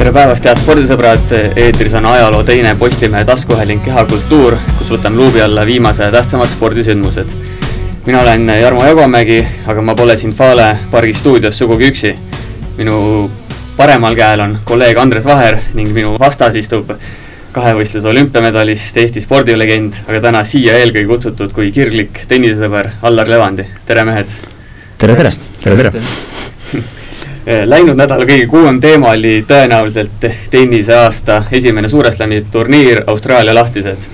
tere päevast, head spordisõbrad, eetris on ajaloo teine Postimehe taskuhääling Kehakultuur, kus võtame luubi alla viimase tähtsamad spordisündmused. mina olen Jarmo Jagomägi, aga ma pole siin Fale pargi stuudios sugugi üksi. minu paremal käel on kolleeg Andres Vaher ning minu vastas istub kahevõistluse olümpiamedalist, Eesti spordilegend, aga täna siia eelkõige kutsutud kui kirglik tennisesõber Allar Levandi, tere mehed! tere, tere, tere, tere! Eh, läinud nädala kõige kuumem teema oli tõenäoliselt tenniseaasta esimene Suure Slami turniir Austraalia lahtised,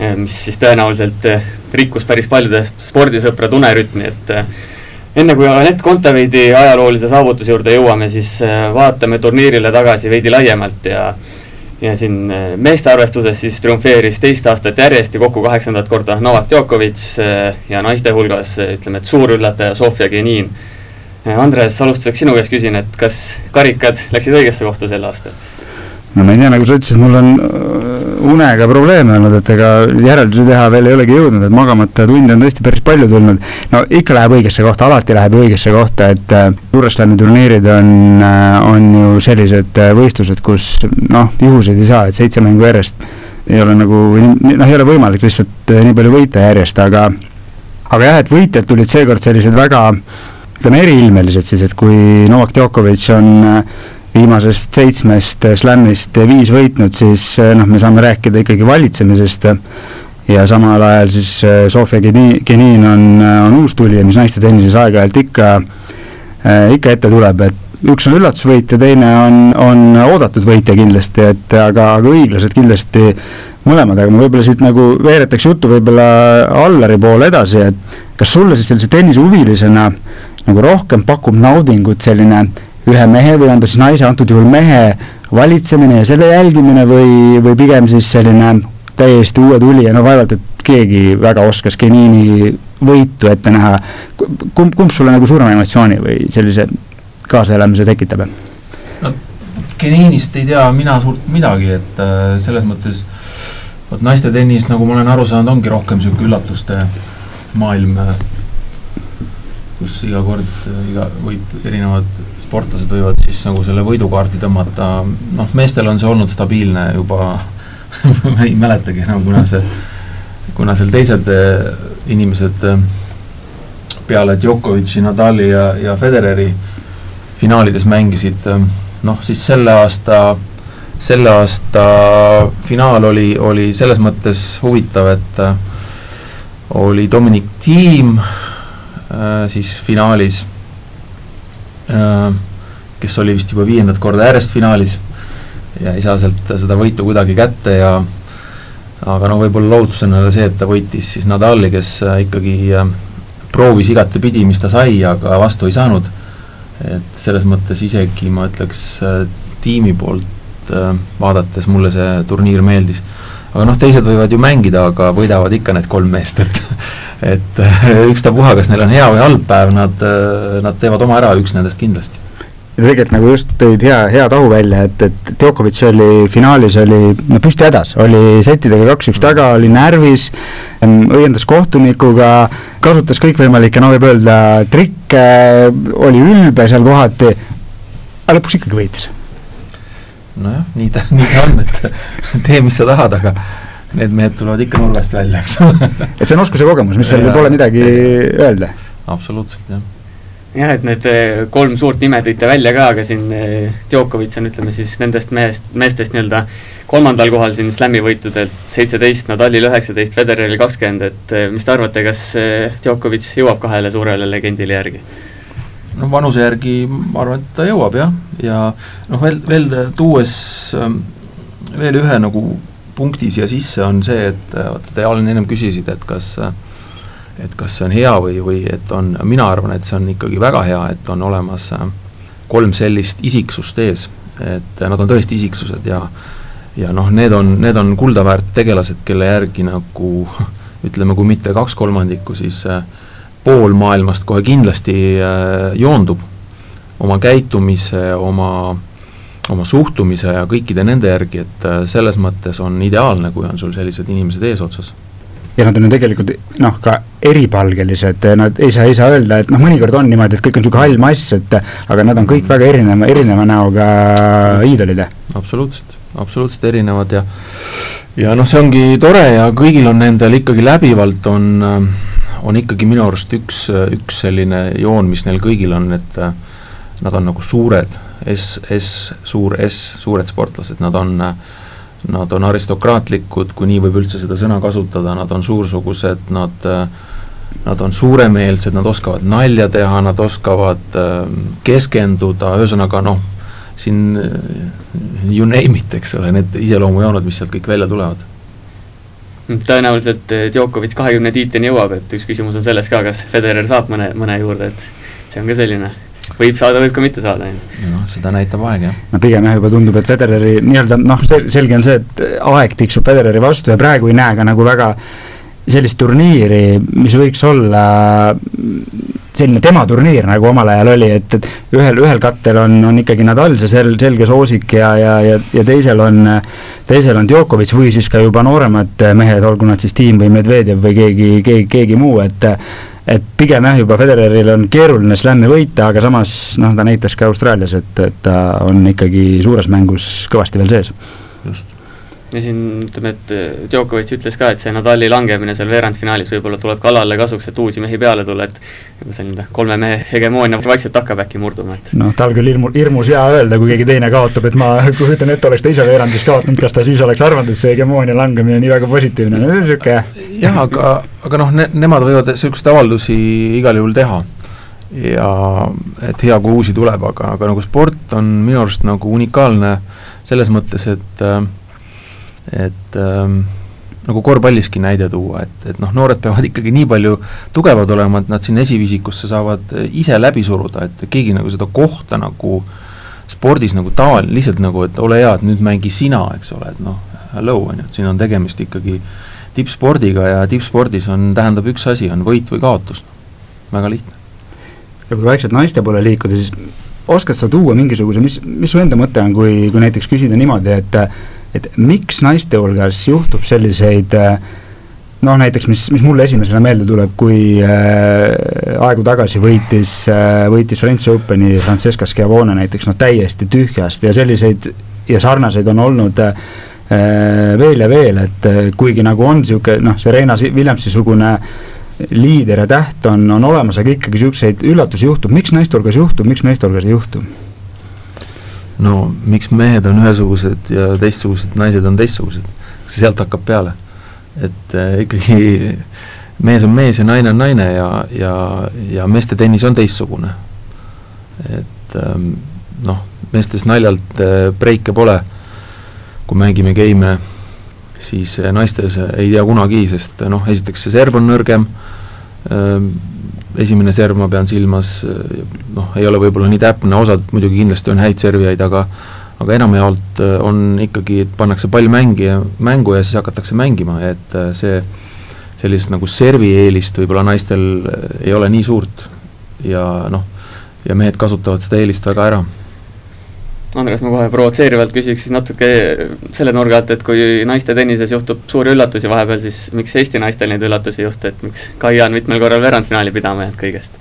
eh, mis siis tõenäoliselt eh, rikkus päris paljude spordisõprade unerütmi, et enne kui Anett Kontaveidi ajaloolise saavutuse juurde jõuame, siis vaatame turniirile tagasi veidi laiemalt ja ja siin meeste arvestuses siis triumfeeris teist aastat järjest ja kokku kaheksandat korda Novak Djokovic ja naiste hulgas ütleme, et suur üllataja Sofia Genin Andres, alustuseks sinu käest küsin, et kas karikad läksid õigesse kohta sel aastal? no ma ei tea, nagu sa ütlesid, mul on äh, unega probleeme olnud, et ega järeldusi teha veel ei olegi jõudnud, et magamata tunde on tõesti päris palju tulnud. no ikka läheb õigesse kohta, alati läheb õigesse kohta, et äh, Suure Slami turniirid on, äh, on ju sellised võistlused, kus noh, juhuseid ei saa, et seitse mängu järjest ei ole nagu, noh, ei ole võimalik lihtsalt nii palju võita järjest, aga aga jah, et võitjad tulid seekord sellised väga ütleme eriilmelised siis, et kui Novak Djokovic on äh, viimasest seitsmest äh, slämmist viis võitnud, siis äh, noh, me saame rääkida ikkagi valitsemisest ja samal ajal siis Sofia Genin on, on uus tulija, mis naiste tennises aeg-ajalt ikka, ikka ette tuleb, et üks on üllatusvõit ja teine on, on oodatud võitja kindlasti, et aga, aga õiglased kindlasti mõlemad, aga ma võib-olla siit nagu veeretaks juttu võib-olla Allari poole edasi, et kas sulle siis sellise tennisehuvilisena äh, nagu rohkem pakub naudingut selline ühe mehe või on ta siis naise, antud juhul mehe valitsemine ja selle jälgimine või, või pigem siis selline täiesti uue tulija, no vaevalt, et keegi väga oskas Genini võitu ette näha. kumb, kumb sulle nagu suurema emotsiooni või sellise kaasaelamise tekitab? no Geninist ei tea mina suurt midagi, et äh, selles mõttes vot naiste tennis, nagu ma olen aru saanud, ongi rohkem niisugune üllatuste maailm äh, kus iga kord, iga, võib, erinevad sportlased võivad siis nagu selle võidukaardi tõmmata, noh, meestel on see olnud stabiilne juba ma ei mäletagi enam, kuna see, kuna seal teised eh, inimesed eh, peale Djokovic'i, Nadali ja, ja Federeri finaalides mängisid, eh, noh, siis selle aasta, selle aasta finaal oli, oli selles mõttes huvitav, et oli Dominic Thiem, siis finaalis, äh, kes oli vist juba viiendat korda järjest finaalis ja ei saa sealt seda võitu kuidagi kätte ja aga noh, võib-olla lohutusena oli see, et ta võitis siis Nadali, kes äh, ikkagi proovis igatepidi, mis ta sai, aga vastu ei saanud. et selles mõttes isegi ma ütleks tiimi poolt vaadates mulle see turniir meeldis. Aga noh, teised võivad ju mängida, aga võidavad ikka need kolm meest, et et ükstapuha, kas neil on hea või halb päev, nad, nad teevad oma ära, üks nendest kindlasti ja tegelikult nagu just tõid hea, hea tahu välja, et, et Djokovic oli finaalis oli no püsti hädas, oli settidega kaks-üks taga, oli närvis, õiendas kohtunikuga, kasutas kõikvõimalikke, no võib öelda, trikke, oli ülbe seal kohati, aga lõpuks ikkagi võitis. Nojah, nii ta, nii ta on, et tee, mis sa tahad, aga need mehed tulevad ikka nurgast välja, eks ole et see on oskus ja kogemus, mis seal pole midagi öelda. absoluutselt, jah jah, et need eh, kolm suurt nime tõite välja ka, aga siin eh, Djokovic on, ütleme siis nendest mehest, meestest nii-öelda kolmandal kohal siin slam'i võitudelt seitseteist, Nadalil üheksateist, Federeril kakskümmend, et eh, mis te arvate, kas Djokovic jõuab kahele suurele legendile järgi? No vanuse järgi ma arvan, et ta jõuab jah, ja noh, veel, veel tuues ähm, veel ühe nagu punkti siia sisse, on see, et vaata, te Allan ennem küsisite, et kas et kas see on hea või, või et on, mina arvan, et see on ikkagi väga hea, et on olemas kolm sellist isiksust ees, et nad on tõesti isiksused ja ja noh, need on, need on kuldaväärt tegelased, kelle järgi nagu ütleme, kui mitte kaks kolmandikku, siis pool maailmast kohe kindlasti joondub. Oma käitumise, oma oma suhtumise ja kõikide nende järgi, et äh, selles mõttes on ideaalne, kui on sul sellised inimesed eesotsas. Ja nad on ju tegelikult noh, ka eripalgelised, nad ei saa, ei saa öelda, et noh, mõnikord on niimoodi, et kõik on niisugune hall mass, et aga nad on kõik väga erineva, erineva näoga iidolid absoluutselt, absoluutselt erinevad ja ja noh, see ongi tore ja kõigil on nendel ikkagi läbivalt on, on ikkagi minu arust üks, üks selline joon, mis neil kõigil on, et nad on nagu suured, S, S, suur S, suured sportlased, nad on Nad on aristokraatlikud, kui nii võib üldse seda sõna kasutada, nad on suursugused, nad Nad on suuremeelsed, nad oskavad nalja teha, nad oskavad keskenduda, ühesõnaga noh, siin you name it, eks ole, need iseloomujooned, mis sealt kõik välja tulevad. Tõenäoliselt eh, Djokovic kahekümne tiitlini jõuab, et üks küsimus on selles ka, kas Federer saab mõne, mõne juurde, et see on ka selline võib saada, võib ka mitte saada, noh, seda näitab aeg, jah. no pigem jah, juba tundub, et Federeri nii-öelda noh, selge on see, et aeg tiksub Federeri vastu ja praegu ei näe ka nagu väga sellist turniiri, mis võiks olla selline tema turniir, nagu omal ajal oli, et, et ühel, ühel kattel on, on ikkagi Nadal, see sel-, selge soosik ja, ja, ja, ja teisel on, teisel on Djokovic või siis ka juba nooremad mehed, olgu nad siis Tiim või Medvedjev või keegi, keegi, keegi muu, et et pigem jah, juba Federeril on keeruline slam'i võita, aga samas noh, ta näitas ka Austraalias, et, et ta on ikkagi suures mängus kõvasti veel sees. just ja siin ütleme, et äh, Djokovic ütles ka, et see Nadali langemine seal veerandfinaalis võib-olla tuleb kalale kasuks, et uusi mehi peale tulla, et juba selline kolme mehe hegemoonia vaikselt hakkab äkki murduma, et noh, tal küll hirmu, hirmus hea öelda, kui keegi teine kaotab, et ma kujutan ette, oleks ta ise veerandis kaotanud, kas ta siis oleks arvanud, et see hegemoonia langemine nii väga positiivne, no niisugune jah, aga, aga noh ne,, nemad võivad niisuguseid avaldusi igal juhul teha. Ja et hea, kui uusi tuleb, aga, aga nagu sport on minu arust nagu unikaalne selles mõttes, et äh, et ähm, nagu korvpalliski näide tuua, et, et noh, noored peavad ikkagi nii palju tugevad olema, et nad sinna esiviisikusse saavad äh, ise läbi suruda, et keegi nagu seda kohta nagu spordis nagu taval-, lihtsalt nagu, et ole hea, et nüüd mängi sina, eks ole, et noh, hello, on ju, et siin on tegemist ikkagi tippspordiga ja tippspordis on, tähendab üks asi, on võit või kaotus, väga lihtne. ja kui vaikselt naiste poole liikuda, siis oskad sa tuua mingisuguse, mis, mis su enda mõte on, kui, kui näiteks küsida niimoodi, et et miks naiste hulgas juhtub selliseid noh, näiteks mis, mis mulle esimesena meelde tuleb, kui äh, aegu tagasi võitis äh,, võitis French Openi Francesca Schiavone näiteks noh, täiesti tühjast ja selliseid ja sarnaseid on olnud äh, veel ja veel, et äh, kuigi nagu on niisugune noh, Serena Williamsi-sugune liider ja täht on, on olemas, aga ikkagi niisuguseid üllatusi juhtub, miks naiste hulgas juhtub, miks meeste hulgas ei juhtu? No miks mehed on ühesugused ja teistsugused naised on teistsugused, sealt hakkab peale. et äh, ikkagi mees on mees ja naine on naine ja, ja, ja meeste tennis on teistsugune. et ähm, noh, meestes naljalt äh, breike pole, kui mängime game'e, siis äh, naistes ei tea kunagi, sest noh, esiteks see serv on nõrgem ähm,, esimene serv, ma pean silmas, noh, ei ole võib-olla nii täpne, osad muidugi kindlasti on häid servijaid, aga aga enamjaolt äh, on ikkagi, et pannakse pall mängija, mängu ja siis hakatakse mängima, et äh, see sellist nagu servieelist võib-olla naistel ei ole nii suurt. Ja noh, ja mehed kasutavad seda eelist väga ära Andres, ma kohe provotseerivalt küsiks siis natuke selle nurga alt, et kui naiste tennises juhtub suuri üllatusi vahepeal, siis miks Eesti naistel neid üllatusi ei juhtu, et miks Kaia on mitmel korral veerandfinaali pidama jäänud kõigest?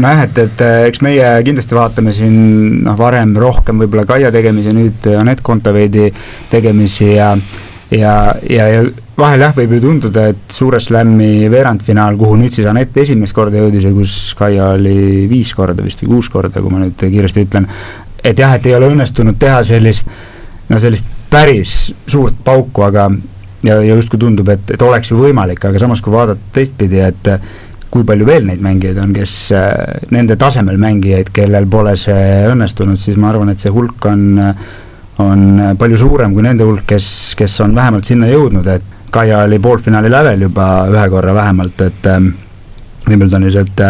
nojah, et, et eks meie kindlasti vaatame siin noh, varem rohkem võib-olla Kaia tegemisi, nüüd Anett Kontaveidi tegemisi ja ja, ja, ja vahel jah, võib ju tunduda, et Suure Slami veerandfinaal, kuhu nüüd siis Anett esimest korda jõudis ja kus Kaia oli viis korda vist või kuus korda, kui ma nüüd kiiresti ütlen, et jah, et ei ole õnnestunud teha sellist, no sellist päris suurt pauku, aga ja, ja justkui tundub, et, et oleks ju võimalik, aga samas, kui vaadata teistpidi, et kui palju veel neid mängijaid on, kes nende tasemel mängijaid, kellel pole see õnnestunud, siis ma arvan, et see hulk on, on palju suurem kui nende hulk, kes, kes on vähemalt sinna jõudnud, et Kaia oli poolfinaali lävel juba ühe korra vähemalt, et Wimbledonis, et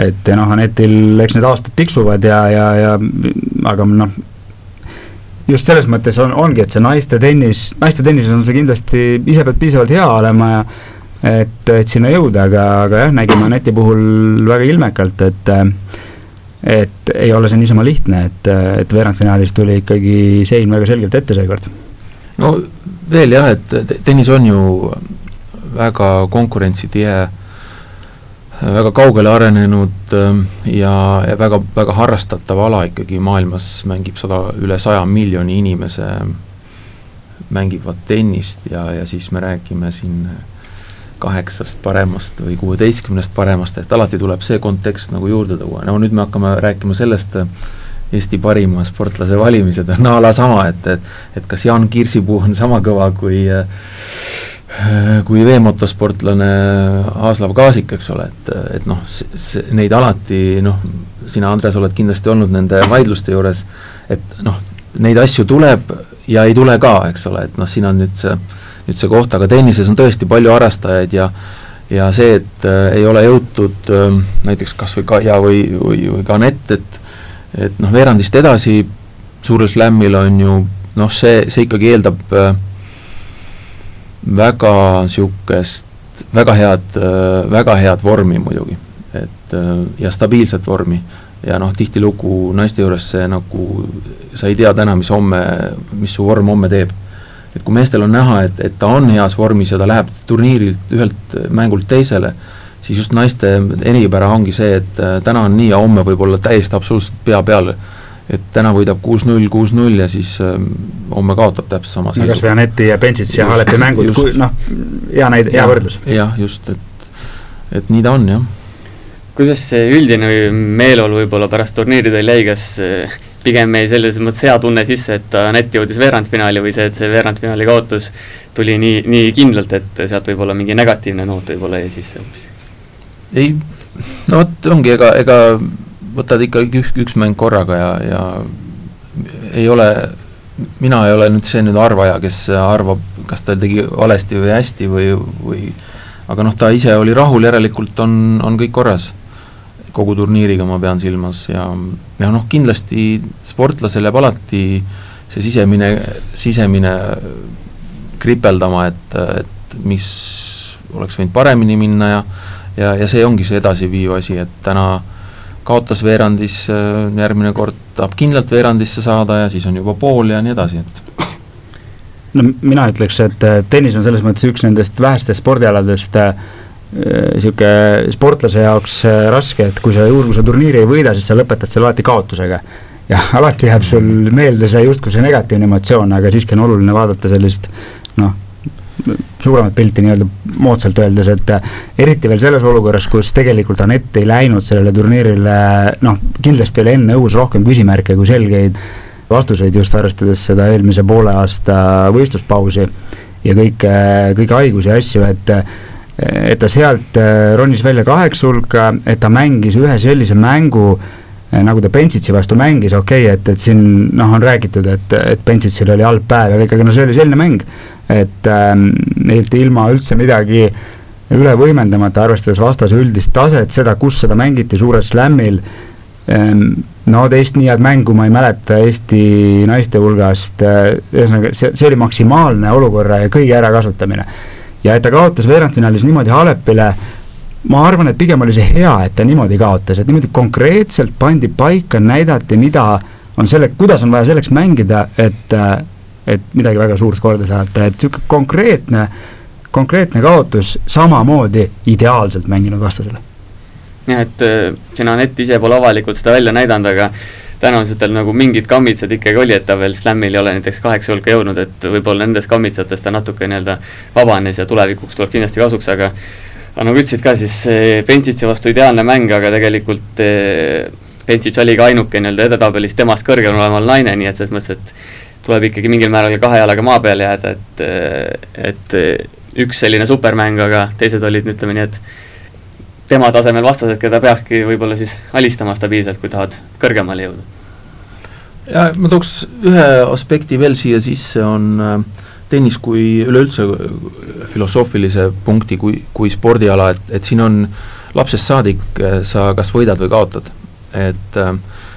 et noh, Anetil eks need aastad tiksuvad ja, ja, ja aga noh, just selles mõttes on, ongi, et see naiste tennis, naiste tennises on see kindlasti, ise pead piisavalt hea olema ja et, et sinna jõuda, aga, aga jah, nägime Aneti puhul väga ilmekalt, et et ei ole see niisama lihtne, et, et veerandfinaalis tuli ikkagi sein väga selgelt ette seekord. no veel jah, et tennis on ju väga konkurentsitihe väga kaugele arenenud ähm, ja, ja väga, väga harrastatav ala ikkagi maailmas, mängib sada, üle saja miljoni inimese mängivad tennist ja, ja siis me räägime siin kaheksast paremast või kuueteistkümnest paremast, et alati tuleb see kontekst nagu juurde tuua, no nüüd me hakkame rääkima sellest, Eesti parima sportlase valimised on a la sama, et, et et kas Jaan Kirsipuu on sama kõva kui äh, kui veemotosportlane Aaslav Kaasik, eks ole, et, et noh, neid alati noh, sina, Andres, oled kindlasti olnud nende vaidluste juures, et noh, neid asju tuleb ja ei tule ka, eks ole, et noh, siin on nüüd see, nüüd see koht, aga tennises on tõesti palju harrastajaid ja ja see, et äh, ei ole jõutud äh, näiteks kas või Kaia või, või, või ka Anett, et et noh, veerandist edasi suurel slämmil on ju noh, see, see ikkagi eeldab äh, väga niisugust, väga head, väga head vormi muidugi, et ja stabiilset vormi. ja noh, tihtilugu naiste juures see nagu, sa ei tea täna, mis homme, mis su vorm homme teeb. et kui meestel on näha, et, et ta on heas vormis ja ta läheb turniirilt ühelt mängult teisele, siis just naiste eripära ongi see, et täna on nii ja homme võib olla täiesti absoluutselt pea peal et täna võidab kuus-null, kuus-null ja siis äh, homme kaotab täpselt sama no kas või Aneti ja Bensitsi ja Halepi mängud, noh, hea näide, hea võrdlus. jah, just, et, et nii ta on, jah. kuidas see üldine meeleolu võib-olla pärast turniiri teil jäi, kas äh, pigem jäi selles mõttes hea tunne sisse, et Anett jõudis veerandfinaali või see, et see veerandfinaali kaotus tuli nii, nii kindlalt, et sealt võib-olla mingi negatiivne noot võib-olla jäi sisse hoopis? ei, no vot, ongi, ega, ega võtad ikkagi üks, üks mäng korraga ja, ja ei ole, mina ei ole nüüd see nüüd arvaja, kes arvab, kas ta tegi valesti või hästi või, või aga noh, ta ise oli rahul, järelikult on, on kõik korras. kogu turniiriga ma pean silmas ja, ja noh, kindlasti sportlasel jääb alati see sisemine, sisemine kripeldama, et, et mis oleks võinud paremini minna ja ja, ja see ongi see edasiviiv asi, et täna äh, kaotas veerandis, äh, järgmine kord tahab kindlalt veerandisse saada ja siis on juba pool ja nii edasi, et no mina ütleks, et tennis on selles mõttes üks nendest vähestest spordialadest niisugune äh, sportlase jaoks äh, raske, et kui sa juhul, turniiri ei võida, siis sa lõpetad selle alati kaotusega. ja alati jääb sul meelde see justkui see negatiivne emotsioon, aga siiski on oluline vaadata sellist noh, suuremat pilti nii-öelda moodsalt öeldes, et äh, eriti veel selles olukorras, kus tegelikult Anett ei läinud sellele turniirile, noh, kindlasti oli enne õhus rohkem küsimärke kui selgeid vastuseid, just arvestades seda eelmise poole aasta võistluspausi ja kõike, kõiki haigusi ja asju, et et ta sealt äh, ronis välja kaheksa hulka, et ta mängis ühe sellise mängu, äh, nagu ta Bensitsi vastu mängis, okei okay,, et, et siin noh, on räägitud, et, et Bensitsil oli halb päev ja kõik, aga no see oli selline mäng et ähm, et ilma üldse midagi üle võimendamata, arvestades vastase üldist taset, seda, kus seda mängiti suurel slämmil ähm,, no teist nii head mängu ma ei mäleta Eesti naiste hulgast, äh, ühesõnaga see, see oli maksimaalne olukorra ja kõige ärakasutamine. ja et ta kaotas veerandfinaalis niimoodi Halepile, ma arvan, et pigem oli see hea, et ta niimoodi kaotas, et niimoodi konkreetselt pandi paika, näidati, mida on selle, kuidas on vaja selleks mängida, et äh, et midagi väga suurt korda saata, et niisugune konkreetne, konkreetne kaotus samamoodi ideaalselt mänginud vastasele. jah, et äh, siin Anett ise pole avalikult seda välja näidanud, aga tal nagu mingid kammitsad ikkagi oli, et ta veel Slamil ei ole näiteks kaheksa hulka jõudnud, et võib-olla nendest kammitsatest ta natuke nii-öelda vabanes ja tulevikuks tuleb kindlasti kasuks, aga aga nagu ütlesid ka, siis Bentitsi vastu ideaalne mäng, aga tegelikult Bentits oli ka ainuke nii-öelda edetabelis temast kõrgemal oleval naine, nii et selles mõttes, et tuleb ikkagi mingil määral kahe jalaga maa peale jääda, et, et üks selline supermäng, aga teised olid, ütleme nii, et tema tasemel vastased, keda peakski võib-olla siis alistama stabiilselt, kui tahad kõrgemale jõuda. ja ma tooks ühe aspekti veel siia sisse, on äh, tennis kui üleüldse filosoofilise punkti kui, kui spordiala, et, et siin on lapsest saadik, äh, sa kas võidad või kaotad. et äh,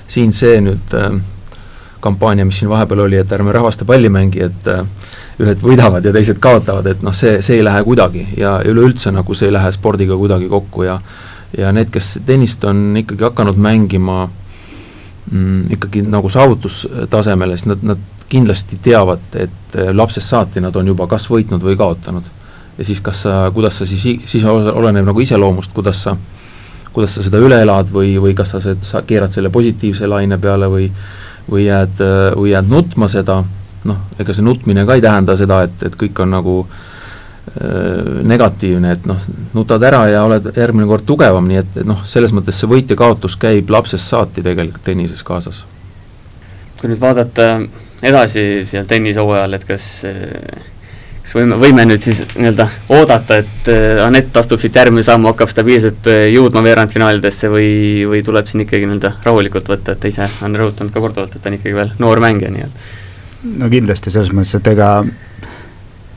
siin see nüüd äh, kampaania, mis siin vahepeal oli, et ärme rahvaste palli mängi, et äh, ühed võidavad ja teised kaotavad, et noh, see, see ei lähe kuidagi ja üleüldse nagu see ei lähe spordiga kuidagi kokku ja ja need, kes tennist on ikkagi hakanud mängima mm, ikkagi nagu saavutustasemele, siis nad, nad kindlasti teavad, et äh, lapsest saati nad on juba kas võitnud või kaotanud. ja siis kas sa, kuidas sa siis, siis oleneb nagu iseloomust, kuidas sa kuidas sa seda üle elad või, või kas sa, sa keerad selle positiivse laine peale või või jääd, või jääd nutma seda, noh, ega see nutmine ka ei tähenda seda, et, et kõik on nagu äh, negatiivne, et noh, nutad ära ja oled järgmine kord tugevam, nii et, et noh, selles mõttes see võit ja kaotus käib lapsest saati tegelikult tennises kaasas. kui nüüd vaadata edasi seal tennishooajal, et kas äh kas võime, võime nüüd siis nii-öelda oodata, et äh, Anett astub siit järgmise sammu, hakkab stabiilselt äh, jõudma veerandfinaalidesse või, või tuleb siin ikkagi nii-öelda rahulikult võtta, et ta ise on rõhutanud ka korduvalt, et ta on ikkagi veel noor mängija nii-öelda? no kindlasti, selles mõttes, et ega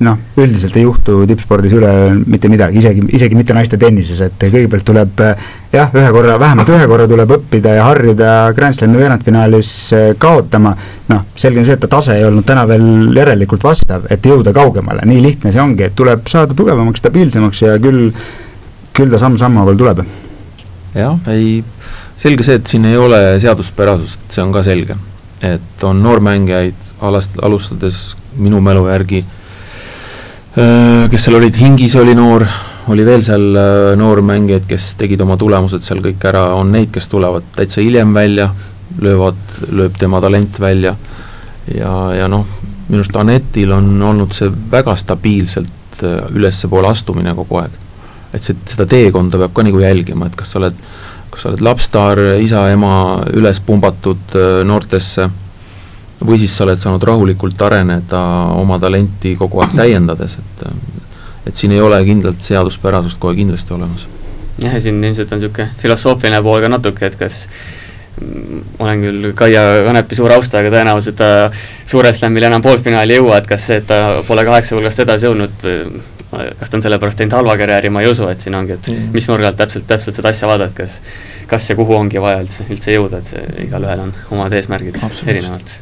noh, üldiselt ei juhtu tippspordis üleöö mitte midagi, isegi, isegi mitte naiste tennises, et kõigepealt tuleb jah, ühe korra, vähemalt ühe korra tuleb õppida ja harjuda Grand Slami veerandfinaalis eh, kaotama, noh, selge on see, et ta tase ei olnud täna veel järelikult vastav, et jõuda kaugemale, nii lihtne see ongi, et tuleb saada tugevamaks, stabiilsemaks ja küll, küll ta samm-sammu haaval tuleb. jah, ei, selge see, et siin ei ole seaduspärasust, see on ka selge. et on noormängijaid alast-, alustades minu mälu järgi Äh, kes seal olid, Hingis oli noor, oli veel seal äh, noori mängijaid, kes tegid oma tulemused seal kõik ära, on neid, kes tulevad täitsa hiljem välja, löövad, lööb tema talent välja. Ja, ja noh, minu arust Anetil on olnud see väga stabiilselt äh, ülespoole astumine kogu aeg. et see, seda teekonda peab ka nagu jälgima, et kas sa oled, kas sa oled lapsstaar, isa-ema üles pumbatud noortesse või siis sa oled saanud rahulikult areneda oma talenti kogu aeg täiendades, et et siin ei ole kindlalt seaduspärasust kohe kindlasti olemas. jah, ja siin ilmselt on niisugune filosoofiline pool ka natuke, et kas olen küll Kaia Kanepi suure austajaga, tõenäoliselt ta Suure Slamil enam poolfinaali ei jõua, et kas see, et ta pole kaheksa hulgast edasi jõudnud, kas ta on sellepärast teinud halva karjääri, ma ei usu, et siin ongi, et mm. mis nurga alt täpselt, täpselt seda asja vaadata, kas kas ja kuhu ongi vaja üldse, üldse jõuda, et see, igalühel on omad eesmärgid erinevad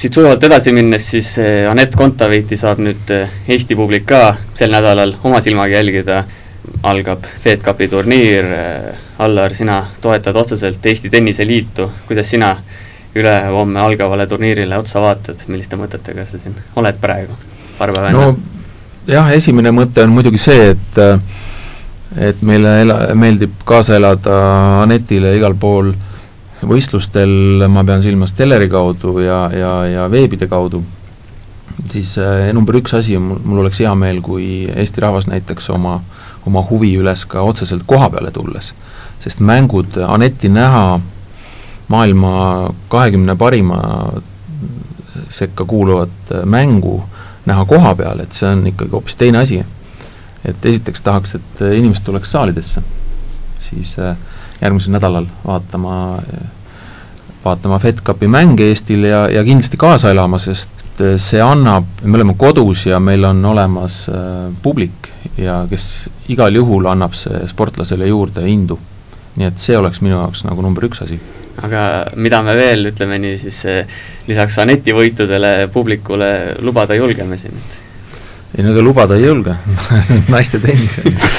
siit sujuvalt edasi minnes, siis eh, Anett Kontaveiti saab nüüd eh, Eesti publik ka sel nädalal oma silmaga jälgida, algab Fed Cupi turniir, eh, Allar, sina toetad otseselt Eesti Tenniseliitu, kuidas sina ülehomme algavale turniirile otsa vaatad, milliste mõtetega sa siin oled praegu, paar päeva enne? no jah, esimene mõte on muidugi see, et et meile ela-, meeldib kaasa elada Anetile igal pool äh, võistlustel ma pean silmas teleri kaudu ja, ja, ja veebide kaudu, siis äh, number üks asi, mul, oleks hea meel, kui Eesti rahvas näitaks oma, oma huvi üles ka otseselt koha peale tulles. sest mängud, Aneti näha maailma kahekümne parima sekka kuuluvat mängu näha koha peal, et see on ikkagi hoopis teine asi. et esiteks tahaks, et inimesed tuleks saalidesse, siis äh, järgmisel nädalal vaatama, vaatama FedCupi mänge Eestil ja, ja kindlasti kaasa elama, sest see annab, me oleme kodus ja meil on olemas äh, publik ja kes igal juhul annab see sportlasele juurde indu. nii et see oleks minu jaoks nagu number üks asi. aga mida me veel, ütleme nii siis äh, lisaks Aneti võitudele publikule lubada julgeme siin, et ei no ega lubada ei julge naiste tennis on ju,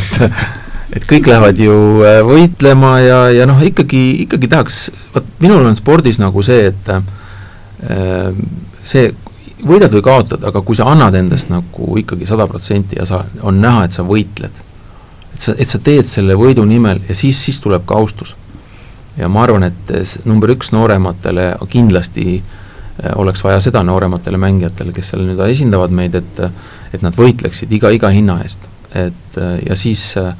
et et kõik lähevad ju äh, võitlema ja, ja noh, ikkagi, ikkagi tahaks, vot minul on spordis nagu see, et äh, see, võidad või kaotad, aga kui sa annad endast nagu ikkagi sada protsenti ja sa, on näha, et sa võitled, et sa, et sa teed selle võidu nimel ja siis, siis tuleb ka austus. ja ma arvan, et number üks noorematele kindlasti äh, oleks vaja seda noorematele mängijatele, kes seal nüüd esindavad meid, et et nad võitleksid iga, iga hinna eest, et ja siis äh,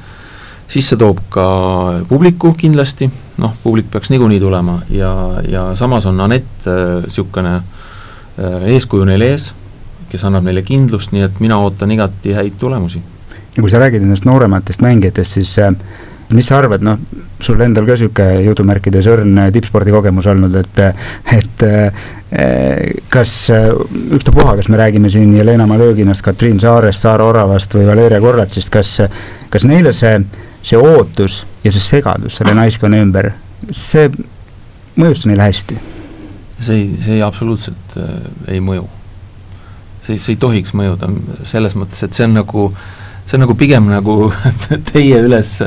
siis see toob ka publiku kindlasti, noh, publik peaks niikuinii tulema ja, ja samas on Anett niisugune äh, äh, eeskuju neil ees, kes annab neile kindlust, nii et mina ootan igati häid tulemusi. ja kui sa räägid nendest noorematest mängijatest, siis äh, mis sa arvad, noh, sul endal ka niisugune jutumärkides õrn äh, tippspordikogemus olnud, et, et kas ükstapuha, kas me räägime siin Jelena Malõginast, Katriin Saarest, Saare Oravast või Valeria Korratsist, kas, kas neile see see ootus ja see segadus selle naiskonna ümber, see mõjus neile hästi? see ei, see ei absoluutselt äh, ei mõju. see, see ei tohiks mõjuda selles mõttes, et see on nagu, see on nagu pigem nagu teie üles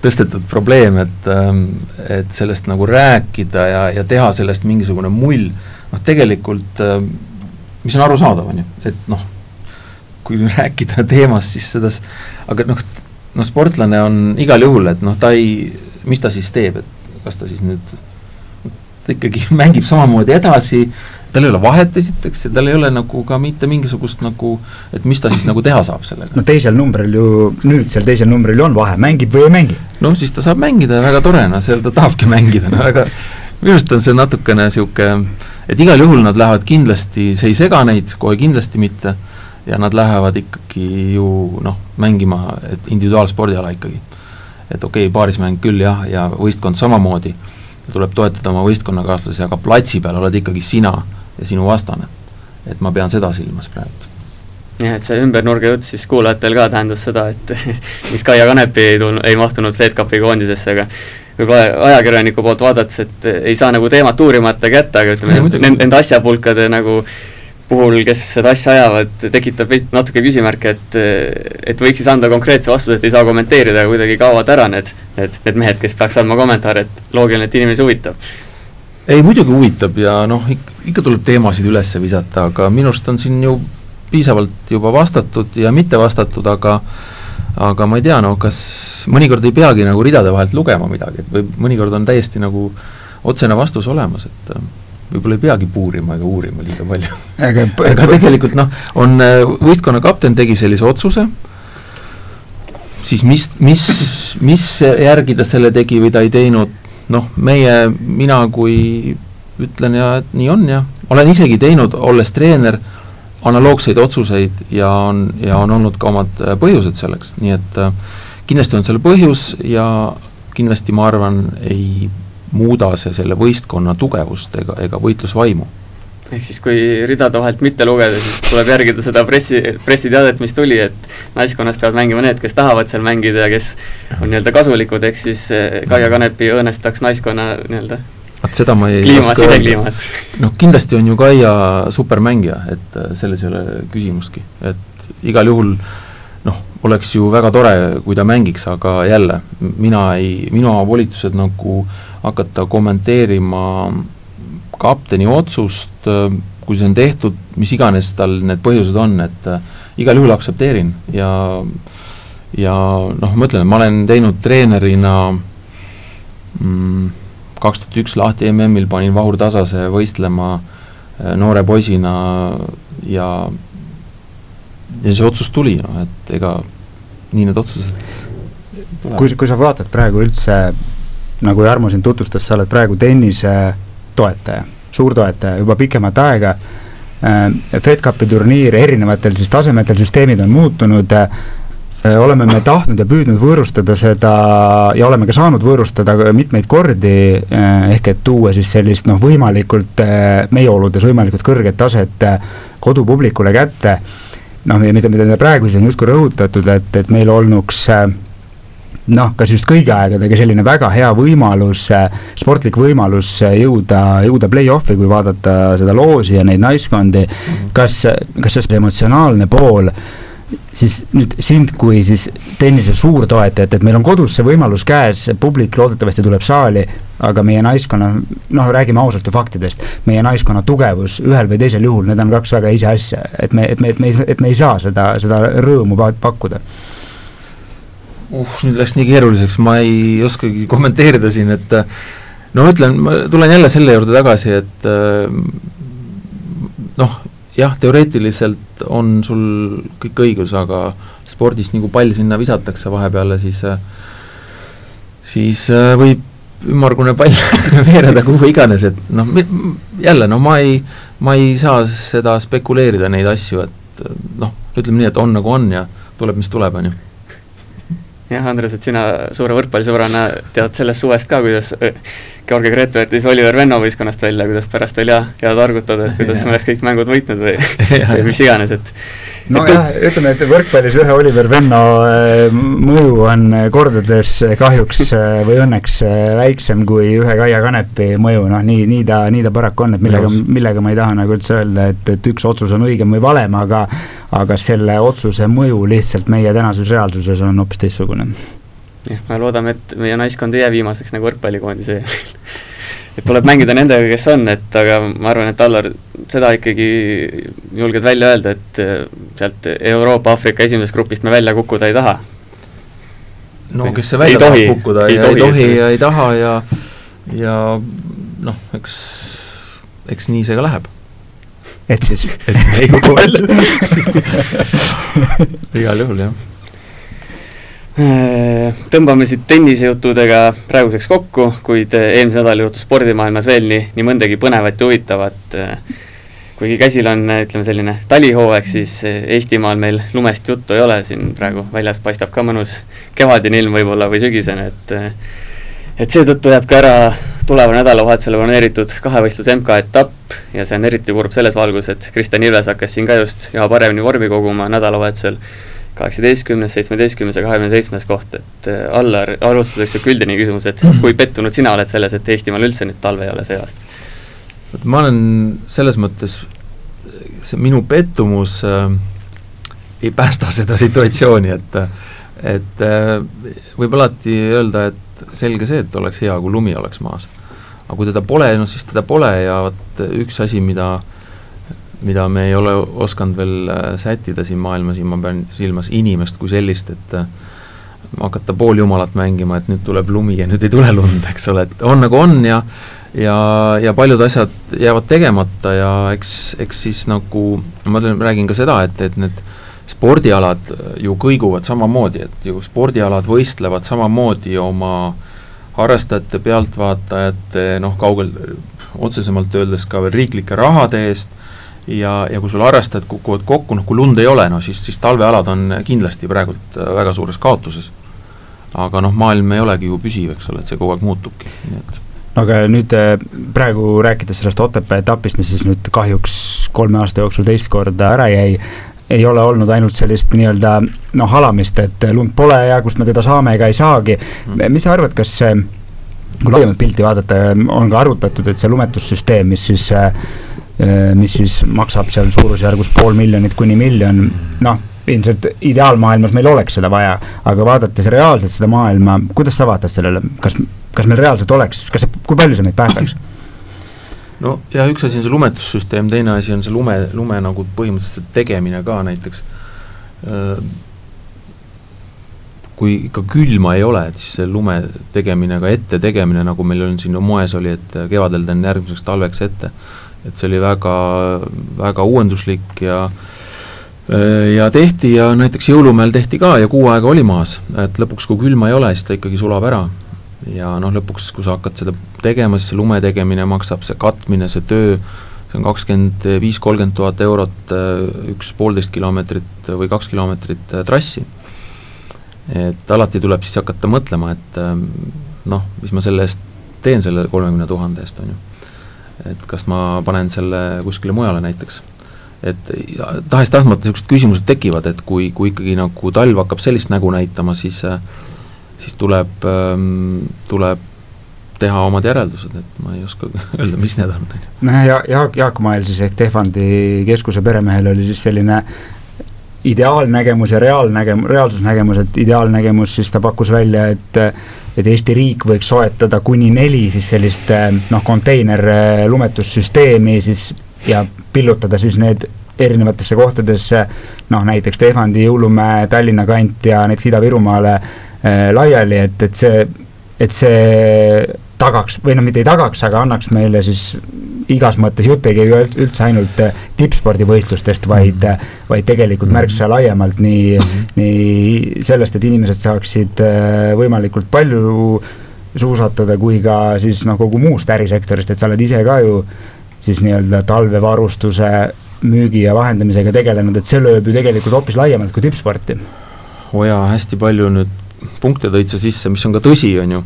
tõstetud probleem, et, ähm, et sellest nagu rääkida ja, ja teha sellest mingisugune mull, noh tegelikult äh, mis on arusaadav, on ju, et noh, kui rääkida teemast, siis seda, aga noh, noh, sportlane on igal juhul, et noh, ta ei, mis ta siis teeb, et kas ta siis nüüd, ta ikkagi mängib samamoodi edasi, tal ei ole vahet esiteks ja tal ei ole nagu ka mitte mingisugust nagu, et mis ta siis nagu teha saab sellega. no teisel numbril ju, nüüdsel teisel numbril ju on vahe, mängib või ei mängi. no siis ta saab mängida ja väga tore, no seal ta tahabki mängida, no aga minu arust on see natukene niisugune, et igal juhul nad lähevad kindlasti, see ei sega neid, kohe kindlasti mitte, ja nad lähevad ikkagi ju noh, mängima, et individuaalspordiala ikkagi. et okei okay,, paarismäng küll jah, ja võistkond samamoodi, tuleb toetada oma võistkonnakaaslasi, aga platsi peal oled ikkagi sina ja sinu vastane. et ma pean seda silmas praegu jah, et see ümbernurga jutt siis kuulajatel ka tähendas seda, et miks Kaia Kanepi ei tulnud, ei mahtunud FedCupi koondisesse, aga võib-olla ajakirjaniku poolt vaadates, et ei saa nagu teemat uurimata kätte, aga ütleme, nende asjapulkade nagu puhul, kes seda asja ajavad, tekitab natuke küsimärke, et et võiks siis anda konkreetse vastuse, et ei saa kommenteerida, kuidagi kaovad ära need, need, need mehed, kes peaks andma kommentaare, et loogiline, et inimesi huvitab. ei, muidugi huvitab ja noh, ikka tuleb teemasid üles visata, aga minu arust on siin ju piisavalt juba vastatud ja mitte vastatud, aga aga ma ei tea, no kas mõnikord ei peagi nagu ridade vahelt lugema midagi, et või mõnikord on täiesti nagu otsene vastus olemas, et võib-olla ei peagi puurima ega uurima liiga palju. aga, aga tegelikult noh, on äh, võistkonna kapten tegi sellise otsuse, siis mis, mis, mis järgi ta selle tegi või ta ei teinud, noh, meie, mina kui ütlen ja et nii on ja olen isegi teinud, olles treener, analoogseid otsuseid ja on, ja on olnud ka omad äh, põhjused selleks, nii et äh, kindlasti on selle põhjus ja kindlasti ma arvan, ei muuda see selle võistkonna tugevust ega, ega võitlusvaimu. ehk siis, kui ridade vahelt mitte lugeda, siis tuleb järgida seda pressi, pressiteadet, mis tuli, et naiskonnas peavad mängima need, kes tahavad seal mängida ja kes on nii-öelda kasulikud, ehk siis äh, Kaia Kanepi õõnestaks naiskonna nii-öelda vot seda ma ei kliimat, sisekliimat. noh, kindlasti on ju Kaia supermängija, et äh, selles ei ole küsimustki, et igal juhul noh, oleks ju väga tore, kui ta mängiks, aga jälle, mina ei, minu volitused nagu hakata kommenteerima kapteni otsust, kui see on tehtud, mis iganes tal need põhjused on, et äh, igal juhul aktsepteerin ja ja noh, ma ütlen, ma olen teinud treenerina mm, kaks tuhat üks Lahti MM-il panin Vahur Tasase võistlema äh, noore poisina ja ja see otsus tuli, noh, et ega nii need otsused kui, kui sa vaatad praegu üldse, nagu Jarmo siin tutvustas, sa oled praegu tennise toetaja, suurtoetaja juba pikemat aega äh,, FedCupi turniir erinevatel siis tasemetel, süsteemid on muutunud äh,, Äh, oleme me tahtnud ja püüdnud võõrustada seda ja oleme ka saanud võõrustada mitmeid kordi, äh, ehk et tuua siis sellist noh, võimalikult äh, meie oludes võimalikult kõrget taset kodupublikule kätte. noh, mida, mida praegu siis on justkui rõhutatud, et, et meil olnuks noh, kas just kõigi aegadega selline väga hea võimalus, sportlik võimalus jõuda, jõuda play-off'i, kui vaadata seda loosi ja neid naiskondi, kas, kas see emotsionaalne pool? Siis nüüd sind kui siis tennise suurtoetajat, et meil on kodus see võimalus käes, publik loodetavasti tuleb saali, aga meie naiskonna, noh, räägime ausalt ju faktidest, meie naiskonna tugevus ühel või teisel juhul, need on kaks väga ise asja, et me, et me, et me, et me ei saa seda, seda rõõmu pakkuda uh, nüüd läks nii keeruliseks, ma ei oskagi kommenteerida siin, et no ütlen, ma tulen jälle selle juurde tagasi, et noh, jah, teoreetiliselt on sul kõik õigus, aga spordis nii kui pall sinna visatakse vahepeale, siis siis äh, võib ümmargune pall veereda kuhu iganes, et noh, jälle no ma ei, ma ei saa seda spekuleerida, neid asju, et noh, ütleme nii, et on nagu on ja tuleb, mis tuleb, on ju jah, Andres, et sina suure võrkpallisõbrana tead sellest suvest ka, kuidas Georgi Gretu jättis Oliver Venno võistkonnast välja, kuidas pärast oli hea, hea targutada, et kuidas me oleks kõik mängud võitnud või, või mis iganes, et nojah, ütleme, et võrkpallis ühe Oliver Venno äh, mõju on kordades kahjuks äh, või õnneks väiksem kui ühe Kaia Kanepi mõju, noh nii, nii ta, nii ta paraku on, et millega, millega ma ei taha nagu üldse öelda, et, et üks otsus on õigem või valem, aga aga selle otsuse mõju lihtsalt meie tänases reaalsuses on hoopis teistsugune. Jah, me loodame, et meie naiskond ei jää viimaseks nagu võrkpallikoondise et tuleb mängida nendega, kes on, et aga ma arvan, et Allar, seda ikkagi julged välja öelda, et sealt Euroopa, Aafrika esimesest grupist me välja kukkuda ei taha no kes see välja tahab kukkuda ei ja tohi, ei tohi ja ei taha ja ja noh, eks, eks nii see ka läheb. et siis? et ei kuku välja igal juhul, jah tõmbame siit tennisejuttudega praeguseks kokku, kuid eelmise nädala juhtus spordimaailmas veel nii, nii mõndagi põnevat ja huvitavat äh, kuigi käsil on, ütleme, selline talihooaeg, siis Eestimaal meil lumest juttu ei ole, siin praegu väljas paistab ka mõnus kevadine ilm võib-olla või sügisene, et et seetõttu jääb ka ära tuleva nädalavahetusele planeeritud kahevõistlus MK-etapp ja see on eriti kurb selles valguses, et Kristjan Ilves hakkas siin ka just üha paremini vormi koguma nädalavahetusel, kaheksateistkümnes, seitsmeteistkümnes ja kahekümne seitsmes koht, et Allar, alustuseks sihuke üldine küsimus, et kui pettunud sina oled selles, et Eestimaal üldse nüüd talve ei ole see aasta? vot ma olen selles mõttes, see minu pettumus äh, ei päästa seda situatsiooni, et et äh, võib alati öelda, et selge see, et oleks hea, kui lumi oleks maas. aga kui teda pole, noh siis teda pole ja vot üks asi, mida mida me ei ole osanud veel äh, sättida siin maailmas, siin ma pean silmas inimest kui sellist, et äh, hakata pooljumalat mängima, et nüüd tuleb lumi ja nüüd ei tule lund, eks ole, et on nagu on ja ja, ja paljud asjad jäävad tegemata ja eks, eks siis nagu ma räägin ka seda, et, et need spordialad ju kõiguvad samamoodi, et ju spordialad võistlevad samamoodi oma harrastajate, pealtvaatajate, noh, kaugel, otsesemalt öeldes ka veel riiklike rahade eest, ja, ja kui sul harrastajad kukuvad kokku, noh kui lund ei ole, no siis, siis talvealad on kindlasti praegult väga suures kaotuses. aga noh, maailm ei olegi ju püsiv, eks ole, et see kogu aeg muutubki, nii et aga nüüd äh, praegu rääkides sellest Otepää etapist, mis siis nüüd kahjuks kolme aasta jooksul teist korda ära jäi, ei ole olnud ainult sellist nii-öelda noh, halamist, et lund pole ja kust me teda saame ega ei saagi mm.. mis sa arvad, kas kui laiemat pilti vaadata, on ka arutatud, et see lumetussüsteem, mis siis äh, mis siis maksab seal suurusjärgus pool miljonit kuni miljon, noh, ilmselt ideaalmaailmas meil oleks seda vaja, aga vaadates reaalselt seda maailma, kuidas sa vaatad sellele, kas kas meil reaalselt oleks, kas kui palju see meid päästaks? no jah, üks asi on see lumetussüsteem, teine asi on see lume, lume nagu põhimõtteliselt tegemine ka näiteks. kui ikka külma ei ole, et siis see lume tegemine, ka ette tegemine, nagu meil on siin moes oli, et kevadel teen järgmiseks talveks ette, et see oli väga, väga uuenduslik ja ja tehti ja näiteks Jõulumäel tehti ka ja kuu aega oli maas, et lõpuks, kui külma ei ole, siis ta ikkagi sulab ära ja noh, lõpuks, kui sa hakkad seda tegema, siis see lume tegemine maksab, see katmine, see töö, see on kakskümmend viis, kolmkümmend tuhat eurot äh, üks poolteist kilomeetrit või kaks kilomeetrit äh, trassi. et alati tuleb siis hakata mõtlema, et ähm, noh, mis ma selle eest teen, selle kolmekümne tuhande eest, on ju. Et kas ma panen selle kuskile mujale näiteks et tahes-tahtmata niisugused küsimused tekivad, et kui, kui ikkagi nagu talv hakkab sellist nägu näitama, siis siis tuleb ähm,, tuleb teha omad järeldused, et ma ei oska öelda, mis need on. nojah, ja Jaak, Jaak Mael siis ehk Tehvandi keskuse peremehel oli siis selline ideaalnägemus ja reaalnägem-, reaalsusnägemus, et ideaalnägemus siis ta pakkus välja, et et Eesti riik võiks soetada kuni neli siis sellist noh, konteiner lumetussüsteemi siis ja pillutada siis need erinevatesse kohtadesse, noh näiteks Tehvandi, Jõulumäe, Tallinna kant ja näiteks Ida-Virumaale Äh, laiali, et, et see, et see tagaks või noh, mitte ei tagaks, aga annaks meile siis igas mõttes, jutt ei käi üldse ainult äh, tippspordivõistlustest, vaid mm, -hmm. vaid tegelikult märksa mhm. laiemalt nii mm, -hmm. nii sellest, et inimesed saaksid võimalikult palju suusatada, kui ka siis noh, kogu muust ärisektorist, et sa oled ise ka ju siis nii-öelda talvevarustuse müügi ja vahendamisega tegelenud, et see lööb ju tegelikult hoopis laiemalt kui tippsporti. oo jaa, hästi palju nüüd punkte tõid sa sisse, mis on ka tõsi, on ju,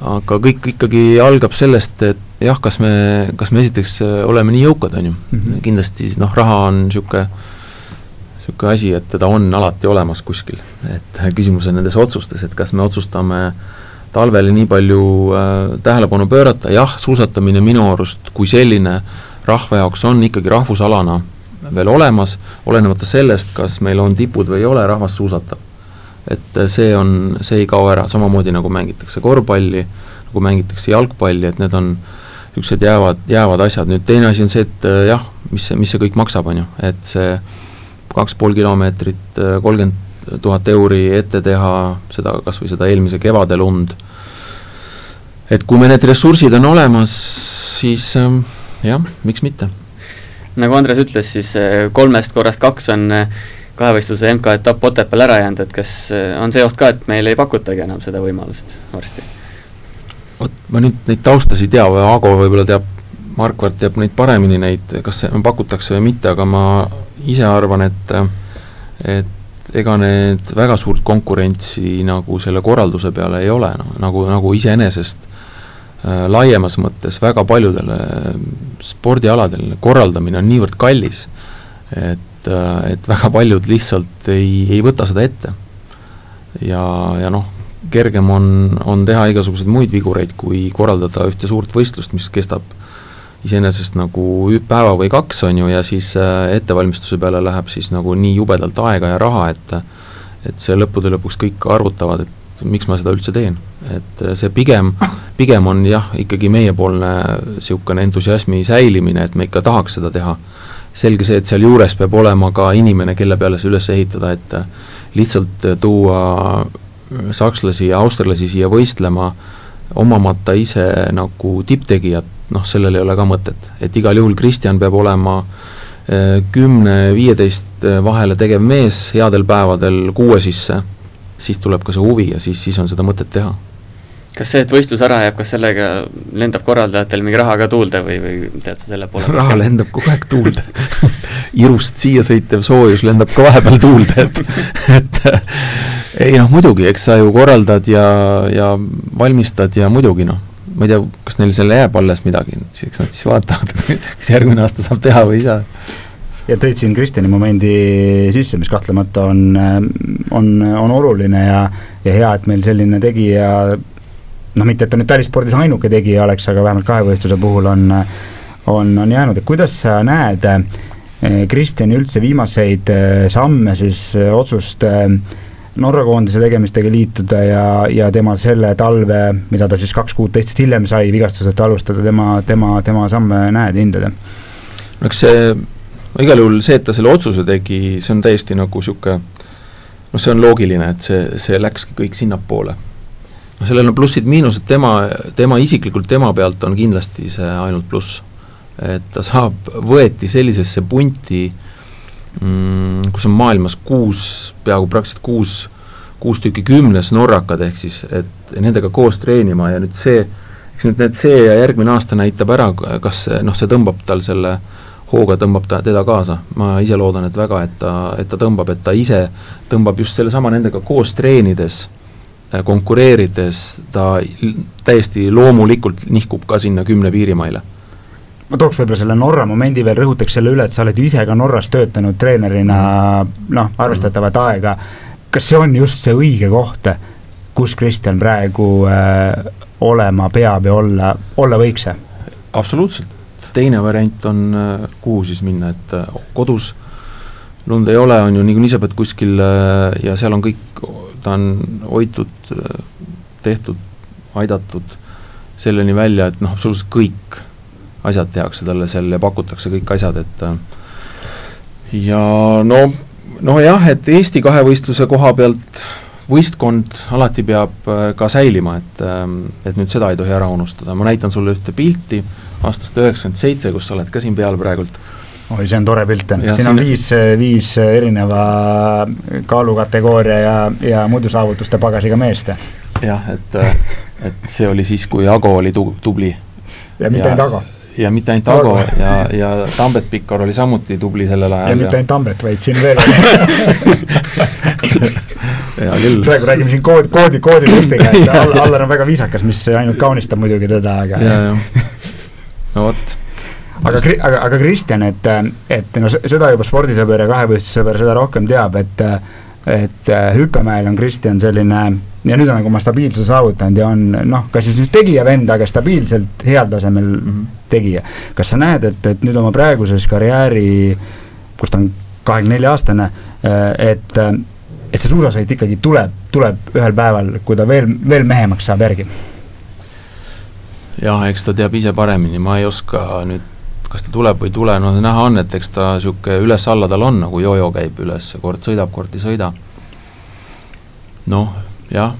aga kõik ikkagi algab sellest, et jah, kas me, kas me esiteks äh, oleme nii jõukad, on ju? Mm, -hmm. kindlasti noh, raha on niisugune niisugune asi, et teda on alati olemas kuskil, et küsimus on nendes otsustes, et kas me otsustame talvele nii palju äh, tähelepanu pöörata, jah, suusatamine minu arust kui selline rahva jaoks on ikkagi rahvusalana veel olemas, olenemata sellest, kas meil on tipud või ei ole, rahvas suusatab et äh, see on, see ei kao ära, samamoodi nagu mängitakse korvpalli, nagu mängitakse jalgpalli, et need on niisugused jäävad, jäävad asjad, nüüd teine asi on see, et äh, jah, mis see, mis see kõik maksab, on ju, et see kaks pool kilomeetrit, äh, kolmkümmend tuhat euri ette teha, seda, kas või seda eelmise kevade lund, et kui meil need ressursid on olemas, siis ähm, jah, miks mitte. nagu Andres ütles, siis kolmest korrast kaks on kahevõistluse MK-etapp Otepääl ära jäänud, et kas äh, on see oht ka, et meil ei pakutagi enam seda võimalust varsti? vot ma nüüd neid taustasid ei tea, Aago võib-olla teab, Markvart teab neid paremini, neid, kas pakutakse või mitte, aga ma ise arvan, et et ega need väga suurt konkurentsi nagu selle korralduse peale ei ole, noh, nagu, nagu iseenesest Äh, laiemas mõttes väga paljudele spordialadel korraldamine on niivõrd kallis, et, äh, et väga paljud lihtsalt ei, ei võta seda ette. ja, ja noh, kergem on, on teha igasuguseid muid vigureid, kui korraldada ühte suurt võistlust, mis kestab iseenesest nagu päeva või kaks, on ju, ja siis äh, ettevalmistuse peale läheb siis nagu nii jubedalt aega ja raha, et et see lõppude lõpuks kõik arvutavad, et miks ma seda üldse teen. et see pigem pigem on jah, ikkagi meiepoolne niisugune entusiasmi säilimine, et me ikka tahaks seda teha. Selge see, et sealjuures peab olema ka inimene, kelle peale see üles ehitada, et lihtsalt tuua sakslasi ja austerlasi siia võistlema, omamata ise nagu tipptegijat, noh, sellel ei ole ka mõtet, et igal juhul Kristjan peab olema eh, kümne-viieteist vahele tegev mees, headel päevadel kuue sisse, siis tuleb ka see huvi ja siis, siis on seda mõtet teha kas see, et võistlus ära jääb, kas sellega lendab korraldajatel mingi raha ka tuulde või, või tead sa selle poole? Raha lendab kogu aeg tuulde. Irust siia sõitev soojus lendab ka vahepeal tuulde, et, et ei noh, muidugi, eks sa ju korraldad ja, ja valmistad ja muidugi noh, ma ei tea, kas neil seal jääb alles midagi, eks nad siis vaatavad, kas järgmine aasta saab teha või ei saa. Ja tõid siin Kristjani momendi sisse, mis kahtlemata on, on, on oluline ja, ja hea, et meil selline tegija noh, mitte et ta nüüd talispordis ainuke tegija oleks, aga vähemalt kahevõistluse puhul on, on, on jäänud, et kuidas sa näed eh, Kristjani üldse viimaseid eh, samme siis eh, otsust Norra koondise tegemistega liituda ja, ja tema selle talve, mida ta siis kaks kuud teistest hiljem sai vigastuseta alustada, tema, tema, tema samme näed, hindad? no eks see, igal juhul see, et ta selle otsuse tegi, see on täiesti nagu niisugune noh, see on loogiline, et see, see läkski kõik sinnapoole noh, sellel on plussid-miinused, tema, tema isiklikult, tema pealt on kindlasti see ainult pluss. et ta saab, võeti sellisesse punti mm,, kus on maailmas kuus, peaaegu praktiliselt kuus, kuus tükki kümnes norrakad, ehk siis et nendega koos treenima ja nüüd see, eks nüüd need see ja järgmine aasta näitab ära, kas noh, see tõmbab tal selle hooga tõmbab ta, teda kaasa, ma ise loodan, et väga, et ta, et ta tõmbab, et ta ise tõmbab just sellesama nendega koos treenides Äh, konkureerides ta täiesti loomulikult nihkub ka sinna kümne piirimaile ma tooks võib-olla selle Norra momendi veel, rõhutaks selle üle, et sa oled ju ise ka Norras töötanud treenerina noh, arvestatavat aega. kas see on just see õige koht, kus Kristjan praegu äh, olema peab ja olla, olla võiks? absoluutselt, teine variant on äh,, kuhu siis minna, et äh, kodus lund ei ole, on ju, niikuinii sa pead kuskil äh, ja seal on kõik ta on hoitud, tehtud, aidatud selleni välja, et noh, absoluutselt kõik asjad tehakse talle seal ja pakutakse kõik asjad, et ja no, nojah, et Eesti kahevõistluse koha pealt võistkond alati peab äh, ka säilima, et, ähm, et nüüd seda ei tohi ära unustada, ma näitan sulle ühte pilti aastast üheksakümmend seitse, kus sa oled ka siin peal praegult oi, see on tore pilt, siin on viis, viis erineva kaalukategooria ja, ja muidu saavutuste pagasiga meest. jah, et, et see oli siis, kui Ago oli tu-, tubli. ja mitte ainult Ago. ja mitte ainult Ago ja, ja Tambet Pikkar oli samuti tubli sellel ajal. ja mitte ainult Tambet, vaid siin veel praegu räägime siin koodi, koodi, kooditestega, et Allar on väga viisakas, mis ainult kaunistab muidugi teda, aga. no vot aga, aga, aga Kristjan, et, et no seda juba spordisõber ja kahevõistlussõber seda rohkem teab, et et hüppemäel on Kristjan selline ja nüüd on nagu oma stabiilsuse saavutanud ja on noh, kas siis nüüd tegija vend, aga stabiilselt heal tasemel mm -hmm. tegija. kas sa näed, et, et nüüd oma praeguses karjääri, kus ta on kahekümne nelja aastane, et, et see suusasõit ikkagi tuleb, tuleb ühel päeval, kui ta veel, veel mehemaks saab järgi? jah, eks ta teab ise paremini, ma ei oska nüüd kas ta tuleb või ei tule, no näha on, et eks ta niisugune üles-alla tal on, nagu jojo käib üles, kord sõidab, kord ei sõida. noh, jah,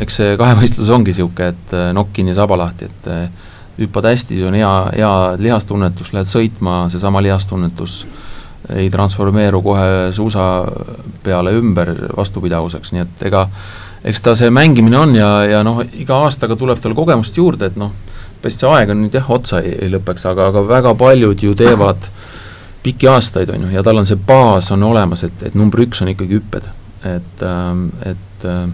eks see kahevõistlus ongi niisugune, et äh, nokk kinni, saba lahti, et äh, hüppad hästi, see on hea, hea lihastunnetus, lähed sõitma, seesama lihastunnetus ei transformeeru kohe suusa peale ümber vastupidavuseks, nii et ega eks ta see mängimine on ja, ja noh, iga aastaga tuleb tal kogemust juurde, et noh, vist see aeg on nüüd jah, otsa ei, ei lõpeks, aga, aga väga paljud ju teevad pikki aastaid, on ju, ja tal on see baas on olemas, et, et number üks on ikkagi hüpped. et, ähm, et äh,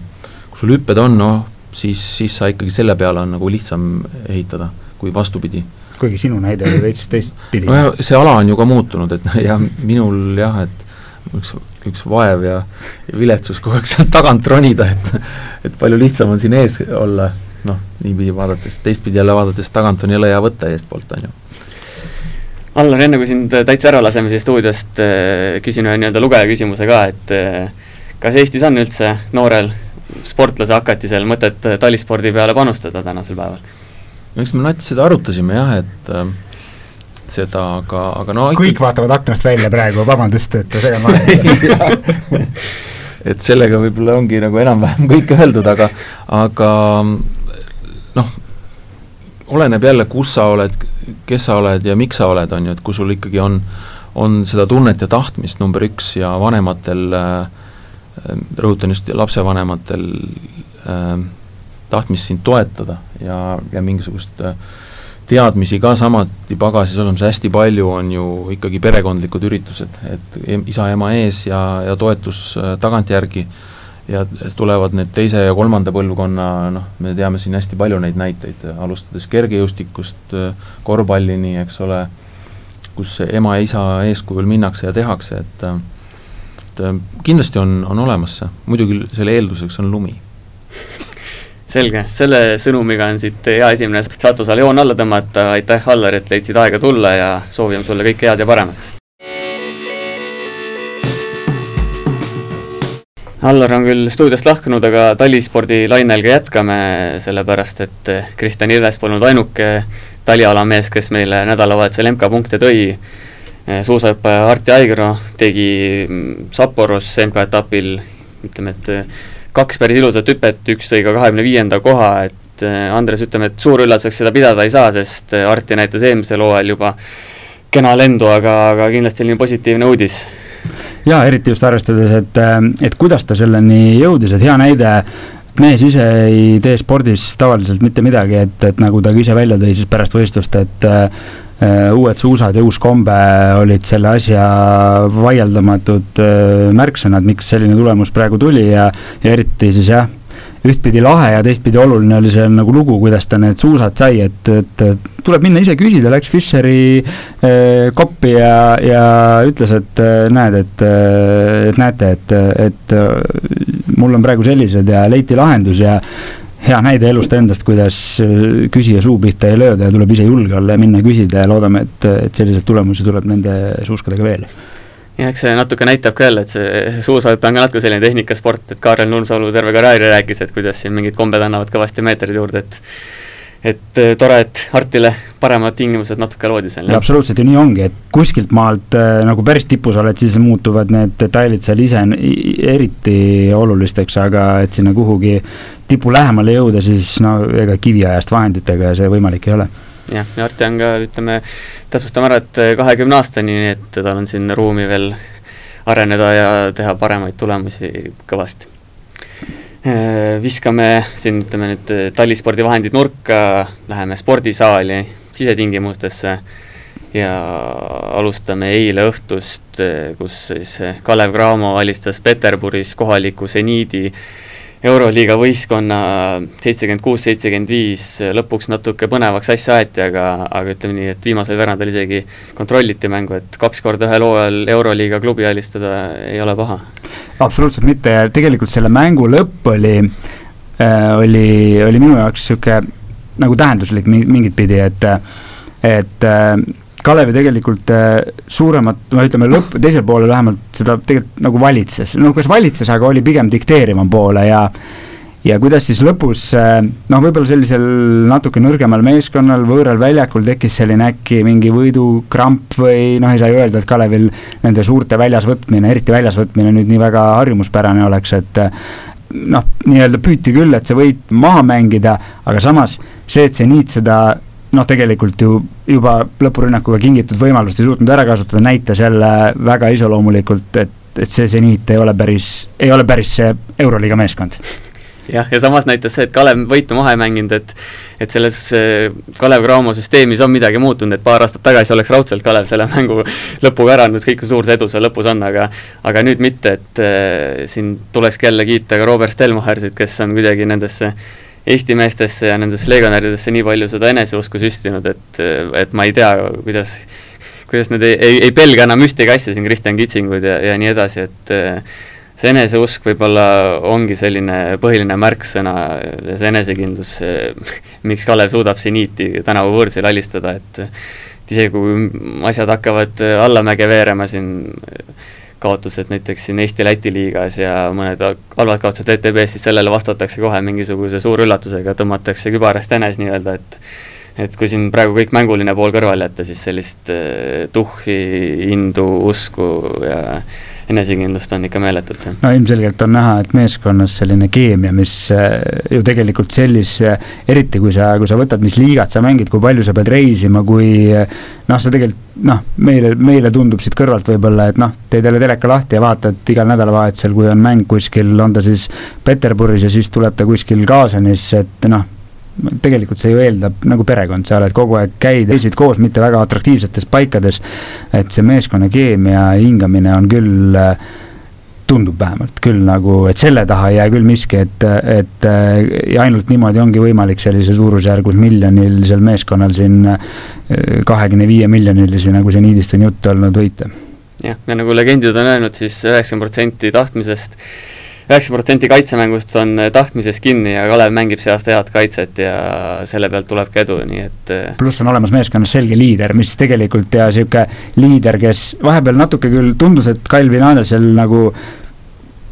kui sul hüpped on, noh, siis, siis sa ikkagi selle peale on nagu lihtsam ehitada, kui vastupidi kuigi sinu näide oli veits teistpidi. nojah, see ala on ju ka muutunud, et ja minul jah, et üks, üks vaev ja, ja viletsus kogu aeg sealt tagant ronida, et et palju lihtsam on siin ees olla, noh, niipidi vaadates, teistpidi jälle vaadates tagant on jälle hea võtta eestpoolt, on ju. Allar, enne kui sind täitsa ära laseme siit stuudiost, eh, küsin ühe nii-öelda lugeja küsimuse ka, et eh, kas Eestis on üldse noorel sportlase hakatisel mõtet talispordi peale panustada tänasel päeval? no eks me Nats seda arutasime jah, et äh, seda, aga, aga no kõik ikka... vaatavad aknast välja praegu, vabandust, et segan vahele. Et sellega võib-olla ongi nagu enam-vähem kõik öeldud, aga, aga noh, oleneb jälle, kus sa oled, kes sa oled ja miks sa oled, on ju, et kui sul ikkagi on, on seda tunnet ja tahtmist, number üks, ja vanematel äh, rõhutan just lapsevanematel äh, tahtmist sind toetada ja, ja mingisugust äh, teadmisi ka samuti pagasis olemas, hästi palju on ju ikkagi perekondlikud üritused, et isa-ema ees ja, ja toetus äh, tagantjärgi ja tulevad need teise ja kolmanda põlvkonna, noh, me teame siin hästi palju neid näiteid, alustades kergejõustikust korvpallini, eks ole, kus ema ja isa eeskujul minnakse ja tehakse, et et kindlasti on, on olemas see, muidugi selle eelduseks on lumi. Selge, selle sõnumiga on siit hea esimene saatusala joon alla tõmmata, aitäh, Allar, et leidsid aega tulla ja soovime sulle kõike head ja paremat! Allar on küll stuudiost lahkunud, aga talispordi lainel ka jätkame, sellepärast et Kristjan Ilves polnud ainuke talialamees, kes meile nädalavahetusel MK-punkte tõi. suusahüppaja Arti Aigro tegi Sapporos MK-etapil ütleme, et kaks päris ilusat hüpet, üks tõi ka kahekümne viienda koha, et Andres, ütleme, et suurüllatuseks seda pidada ei saa, sest Arti näitas eelmisel hooajal juba kena lendu, aga, aga kindlasti selline positiivne uudis. Jaa, eriti just arvestades, et, äh, et kuidas ta selleni jõudis, et hea näide, mees ise ei tee spordis tavaliselt mitte midagi, et, et nagu ta ka ise välja tõi siis pärast võistlust, et Uh, uued suusad ja uus kombe olid selle asja vaieldamatud uh, märksõnad, miks selline tulemus praegu tuli ja, ja eriti siis jah, ühtpidi lahe ja teistpidi oluline oli see nagu lugu, kuidas ta need suusad sai, et, et tuleb minna ise küsida, läks Fischeri eh, koppi ja, ja ütles, et näed, et, et näete, et, et mul on praegu sellised ja leiti lahendus ja hea näide elust endast, kuidas äh, küsija suu pihta ei lööda ja tuleb ise julge olla ja minna küsida ja loodame, et, et selliseid tulemusi tuleb nende suuskadega veel jah, eks see natuke näitab ka jälle, et see suusahüpe on ka natuke selline tehnikasport, et Kaarel Nurmsalu terve karjääri rääkis, et kuidas siin mingid kombed annavad kõvasti meetreid juurde, et et äh, tore, et Hartile paremad tingimused natuke loodi seal. absoluutselt ju nii ongi, et kuskilt maalt äh, nagu päris tipus oled, siis muutuvad need detailid seal ise eriti olulisteks, aga et sinna kuhugi tipu lähemale jõuda, siis no ega kiviajast vahenditega see võimalik ei ole jah, ja Arti on ka, ütleme, täpsustame ära, et kahekümne aastani, nii et tal on siin ruumi veel areneda ja teha paremaid tulemusi kõvasti. Äh, viskame siin, ütleme nüüd äh, talispordivahendid nurka, läheme spordisaali sisetingimustesse ja alustame eile õhtust, kus siis Kalev Cramo alistas Peterburis kohaliku seniidi Euroliiga võistkonna seitsekümmend kuus, seitsekümmend viis, lõpuks natuke põnevaks asja aeti, aga, aga ütleme nii, et viimasel veerandil isegi kontrolliti mängu, et kaks korda ühel hooajal Euroliiga klubi alistada ei ole paha. absoluutselt mitte ja tegelikult selle mängu lõpp oli äh,, oli, oli minu jaoks niisugune nagu tähenduslik mingit pidi, et, et äh, Kalevi tegelikult äh, suuremat, no ütleme lõpp, teisel poolel vähemalt seda tegelikult nagu valitses, no kas valitses, aga oli pigem dikteeriva poole ja ja kuidas siis lõpus äh, noh, võib-olla sellisel natuke nõrgemal meeskonnal võõral väljakul tekkis selline äkki mingi võidukramp või noh, ei saa ju öelda, et Kalevil nende suurte väljasvõtmine, eriti väljasvõtmine nüüd nii väga harjumuspärane oleks, et noh, nii-öelda püüti küll, et see võit maha mängida, aga samas see, et seniit seda noh, tegelikult ju juba lõpurünnakuga kingitud võimalust ei suutnud ära kasutada, näitas jälle väga iseloomulikult, et, et see seniit ei ole päris, ei ole päris see Euroliiga meeskond. Jah, ja samas näitas see, et Kalev võitu maha ei mänginud, et et selles Kalev Cramo süsteemis on midagi muutunud, et paar aastat tagasi oleks raudselt Kalev selle mängu lõpuga ära andnud, ükskõik kui suur see edu seal lõpus on, aga aga nüüd mitte, et äh, siin tulekski jälle kiita ka Robert Stelmachersit, kes on kuidagi nendesse Eesti meestesse ja nendesse legionäridesse nii palju seda eneseusku süstinud, et, et ma ei tea, kuidas kuidas nad ei, ei, ei pelga enam ühtegi asja siin, Kristjan Kitsingud ja, ja nii edasi, et see eneseusk võib-olla ongi selline põhiline märksõna, see enesekindlus, miks Kalev suudab seniiti tänavu võõrsil alistada, et et isegi kui asjad hakkavad allamäge veerema siin, kaotused näiteks siin Eesti-Läti liigas ja mõned halvad kaotused ETB-s, siis sellele vastatakse kohe mingisuguse suurüllatusega, tõmmatakse kübarast jänes nii-öelda, et et kui siin praegu kõik mänguline pool kõrvale jätta, siis sellist uh, tuhhi, indu, usku ja enesekindlust on ikka meeletult, jah. no ilmselgelt on näha, et meeskonnas selline keemia, mis äh, ju tegelikult sellise, eriti kui sa, kui sa võtad, mis liigat sa mängid, kui palju sa pead reisima, kui äh, noh, sa tegelikult noh, meile, meile tundub siit kõrvalt võib-olla, et noh, teed jälle teleka lahti ja vaatad igal nädalavahetusel, kui on mäng kuskil, on ta siis Peterburis ja siis tuleb ta kuskil Kaasanis, et noh, tegelikult see ju eeldab nagu perekond, sa oled kogu aeg, käid, reisid koos, mitte väga atraktiivsetes paikades, et see meeskonna keemia hingamine on küll tundub vähemalt küll nagu, et selle taha ei jää küll miski, et, et ja ainult niimoodi ongi võimalik sellise suurusjärgus miljonilisel meeskonnal siin kahekümne viie miljonilisi, nagu siin Iidist on juttu olnud, võita. jah, ja nagu legendid on öelnud siis, üheksakümmend protsenti tahtmisest üheksa protsenti kaitsemängust on eh, tahtmises kinni ja Kalev mängib see aasta head kaitset ja selle pealt tuleb ka edu, nii et eh, pluss on olemas meeskonnas selge liider, mis tegelikult ja niisugune liider, kes vahepeal natuke küll tundus, et Kalvin Andersel nagu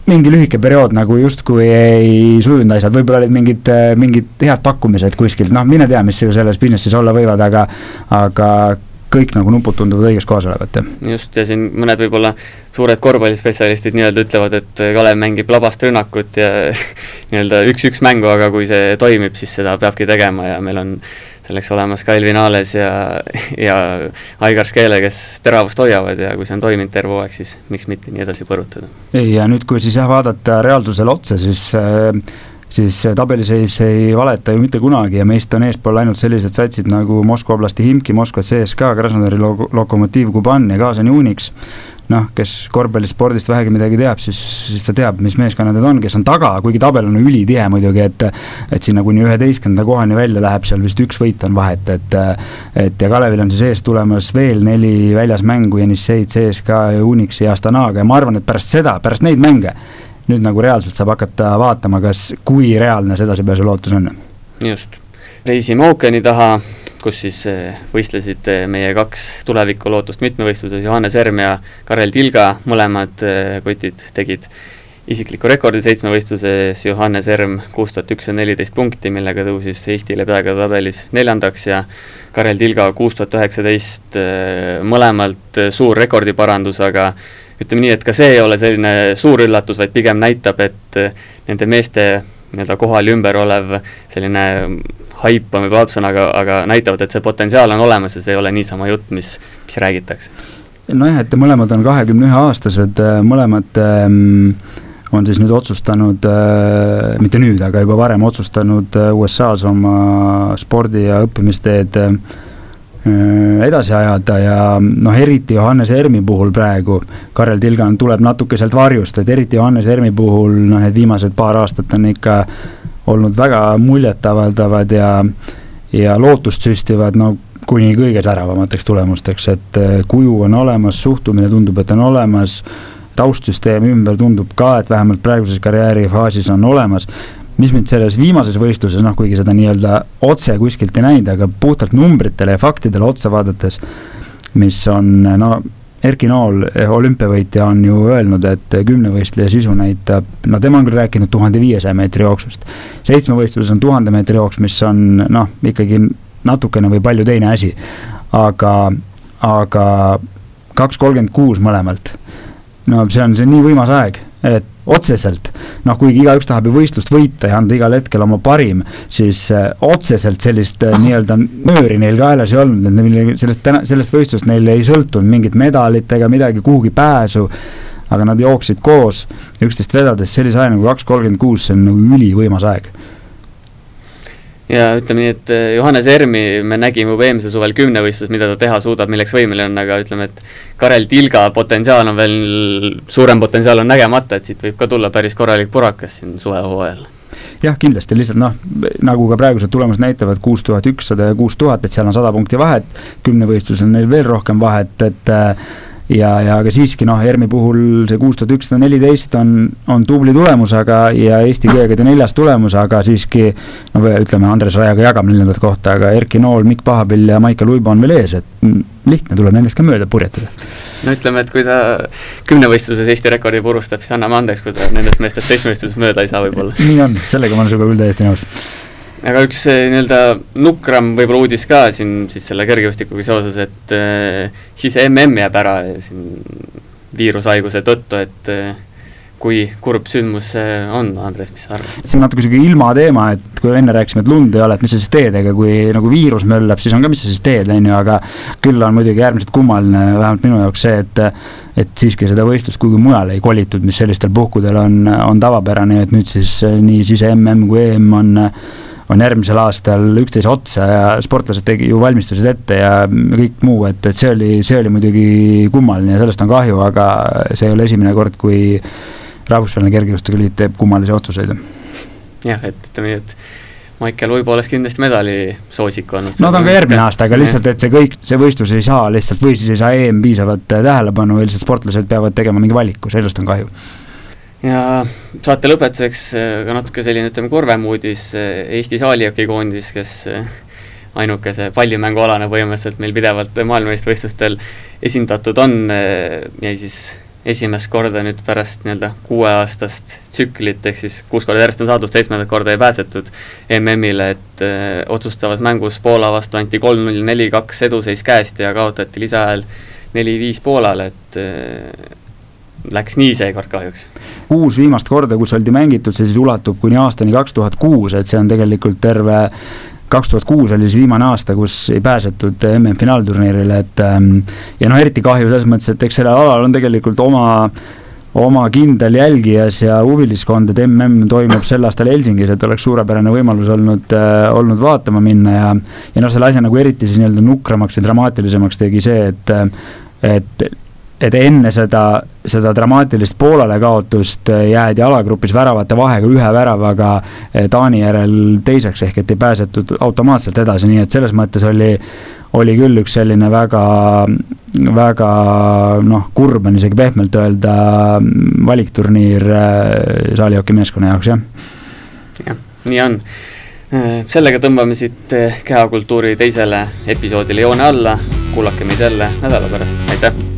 mingi lühike periood nagu justkui ei sujunud asjad, võib-olla olid mingid, mingid head pakkumised kuskilt, noh, mine tea, mis selles business'is olla võivad, aga aga kõik nagu nupud tunduvad õiges kohas olevat, jah. just, ja siin mõned võib-olla suured korvpallispetsialistid nii-öelda ütlevad, et Kalev mängib labast rünnakut ja nii-öelda üks-üks mängu, aga kui see toimib, siis seda peabki tegema ja meil on selleks olemas ka Elvin Ales ja, ja Aigar Skeele, kes teravust hoiavad ja kui see on toiminud terve hooaeg, siis miks mitte nii edasi põrutada. ei, ja nüüd, kui siis jah, vaadata reaalsusele otsa, siis äh, siis tabeliseis ei valeta ju mitte kunagi ja meist on eespool ainult sellised satsid nagu Moskva oblasti Himki, Moskva CSKA, Krasnodari Lok-, Lokomotiiv Kuban ja Kaasan Unix. noh, kes korvpallispordist vähegi midagi teab, siis, siis ta teab, mis meeskonnad need on, kes on taga, kuigi tabel on ülitihe muidugi, et et sinna kuni üheteistkümnenda kohani välja läheb, seal vist üks võit on vahet, et et ja Kalevil on siis ees tulemas veel neli väljas mängu, Jenisseid, CSKA ja Unix ja Astanaga ja ma arvan, et pärast seda, pärast neid mänge nüüd nagu reaalselt saab hakata vaatama, kas, kui reaalne see edasipääsu lootus on. just, reisime ookeani taha, kus siis eh, võistlesid eh, meie kaks tulevikulootust mitmevõistluses, Johannes Erm ja Karel Tilga, mõlemad eh, kotid tegid isikliku rekordi seitsmevõistluses, Johannes Erm kuus tuhat ükssada neliteist punkti, millega tõusis Eestile peaga tabelis neljandaks ja Karel Tilga kuus tuhat üheksateist, mõlemalt suur rekordiparandus, aga ütleme nii, et ka see ei ole selline suur üllatus, vaid pigem näitab, et eh, nende meeste nii-öelda kohal ümber olev selline haip on võib-olla halb sõna, aga, aga näitavad, et see potentsiaal on olemas ja see ei ole niisama jutt, mis, mis räägitakse. nojah, et mõlemad on kahekümne ühe aastased, mõlemad ähm, on siis nüüd otsustanud äh,, mitte nüüd, aga juba varem otsustanud äh, USA-s oma spordi ja õppimisteed Äh, edasi ajada ja noh, eriti Johannes Ermi puhul praegu, Karel Tilgan tuleb natuke sealt varjust, et eriti Johannes Ermi puhul noh, need viimased paar aastat on ikka olnud väga muljetavaldavad ja, ja lootust süstivad, no kuni kõige säravamateks tulemusteks, et äh, kuju on olemas, suhtumine tundub, et on olemas, taustsüsteem ümber tundub ka, et vähemalt praeguses karjäärifaasis on olemas mis mind selles viimases võistluses, noh, kuigi seda nii-öelda otse kuskilt ei näinud, aga puhtalt numbritele ja faktidele otsa vaadates, mis on, no Erki Nool, olümpiavõitja, on ju öelnud, et kümnevõistleja sisu näitab, no tema on küll rääkinud tuhande viiesaja meetri jooksust. seitsmevõistluses on tuhande meetri jooks, mis on noh, ikkagi natukene või palju teine asi. aga, aga kaks kolmkümmend kuus mõlemalt, no see on, see on nii võimas aeg, et otseselt, noh, kuigi igaüks tahab ju võistlust võita ja anda igal hetkel oma parim, siis äh, otseselt sellist äh, nii-öelda nööri neil kaelas ei olnud, et neil sellest täna, sellest võistlust neil ei sõltunud mingit medalit ega midagi, kuhugi pääsu, aga nad jooksid koos üksteist vedades sellise aja nagu kaks kolmkümmend kuus, see on nagu ülivõimas aeg ja ütleme nii, et eh, Johannes Ermi me nägime juba eelmisel suvel kümnevõistluses, mida ta teha suudab, milleks võimeline on, aga ütleme, et Karel Tilga potentsiaal on veel, suurem potentsiaal on nägemata, et siit võib ka tulla päris korralik purakas siin suvehooajal. Jah, kindlasti lihtsalt noh, nagu ka praegused tulemused näitavad, kuus tuhat ükssada ja kuus tuhat, et seal on sada punkti vahet, kümnevõistlusel neil veel rohkem vahet, et äh, ja, ja aga siiski noh, ERM-i puhul see kuus tuhat ükssada neliteist on, on tubli tulemus, aga, ja Eesti G-kadi neljas tulemus, aga siiski no ütleme, Andres Rajaga jagame neljandat kohta, aga Erki Nool, Mikk Pahapill ja Maicel Uibo on veel ees, et lihtne tuleb nendest ka mööda purjetada. no ütleme, et kui ta kümnevõistluses Eesti rekordi purustab, siis anname andeks, kui ta nendest meestest seitsmevõistluses mööda ei saa võib-olla. nii on, sellega ma olen sinuga küll täiesti nõus aga üks eh, nii-öelda nukram võib-olla uudis ka siin siis selle kergejõustikuga seoses, et äh, siis mm jääb ära siin viirushaiguse tõttu, et äh, kui kurb sündmus see on, Andres, mis sa arvad? see on natuke niisugune ilmateema, et kui enne rääkisime, et lund ei ole, et mis sa siis teed, ega kui nagu viirus möllab, siis on ka, mis sa siis teed, on ju, aga küll on muidugi äärmiselt kummaline, vähemalt minu jaoks see, et et siiski seda võistlust kuhugi mujale ei kolitud, mis sellistel puhkudel on, on tavapärane, et nüüd siis nii siis mm kui EM on on järgmisel aastal üksteise otsa ja sportlased tegi, ju valmistusid ette ja kõik muu, et, et see oli, see oli muidugi kummaline ja sellest on kahju, aga see ei ole esimene kord, kui rahvusvaheline kergejõustikuliit teeb kummalisi otsuseid. jah, et ütleme nii, et Maicel Uibo oleks kindlasti medalisoosik olnud. no ta on ka järgmine aasta, aga lihtsalt, et see kõik, see võistlus ei saa lihtsalt või siis ei saa EM piisavat tähelepanu ja lihtsalt sportlased peavad tegema mingi valiku, sellest on kahju ja saate lõpetuseks äh, ka natuke selline, ütleme, kurvem uudis, äh, Eesti saalihokikoondis, kes äh, ainukese pallimängualana põhimõtteliselt meil pidevalt maailmameistrivõistlustel esindatud on, jäi siis esimest korda nüüd pärast nii-öelda kuueaastast tsüklit, ehk siis kuus korda järjest on saadud, seitsmendat korda ei pääsetud MM-ile, et öö, otsustavas mängus Poola vastu anti kolm-null, neli-kaks eduseis käest ja kaotati lisaajal neli-viis Poolale, et öö, läks nii seekord kahjuks. kuus viimast korda, kus oldi mängitud, see siis ulatub kuni aastani kaks tuhat kuus, et see on tegelikult terve kaks tuhat kuus oli siis viimane aasta, kus ei pääsetud MM-finaalturniirile, et ähm, ja noh, eriti kahju selles mõttes, et eks sellel alal on tegelikult oma oma kindel jälgijas ja huviliskond, et mm toimub sel aastal Helsingis, et oleks suurepärane võimalus olnud äh,, olnud vaatama minna ja ja noh, selle asja nagu eriti siis nii-öelda nukramaks ja dramaatilisemaks tegi see, et et et enne seda, seda dramaatilist Poolale kaotust äh, jäädi alagrupis väravate vahega ühe väravaga äh, Taani järel teiseks, ehk et ei pääsetud automaatselt edasi, nii et selles mõttes oli, oli küll üks selline väga, väga noh, kurb on isegi pehmelt öelda valikturniir äh, saalihokimeeskonna jaoks, jah. jah, nii on sellega tõmbame siit kehakultuuri teisele episoodile joone alla, kuulake meid jälle nädala pärast, aitäh!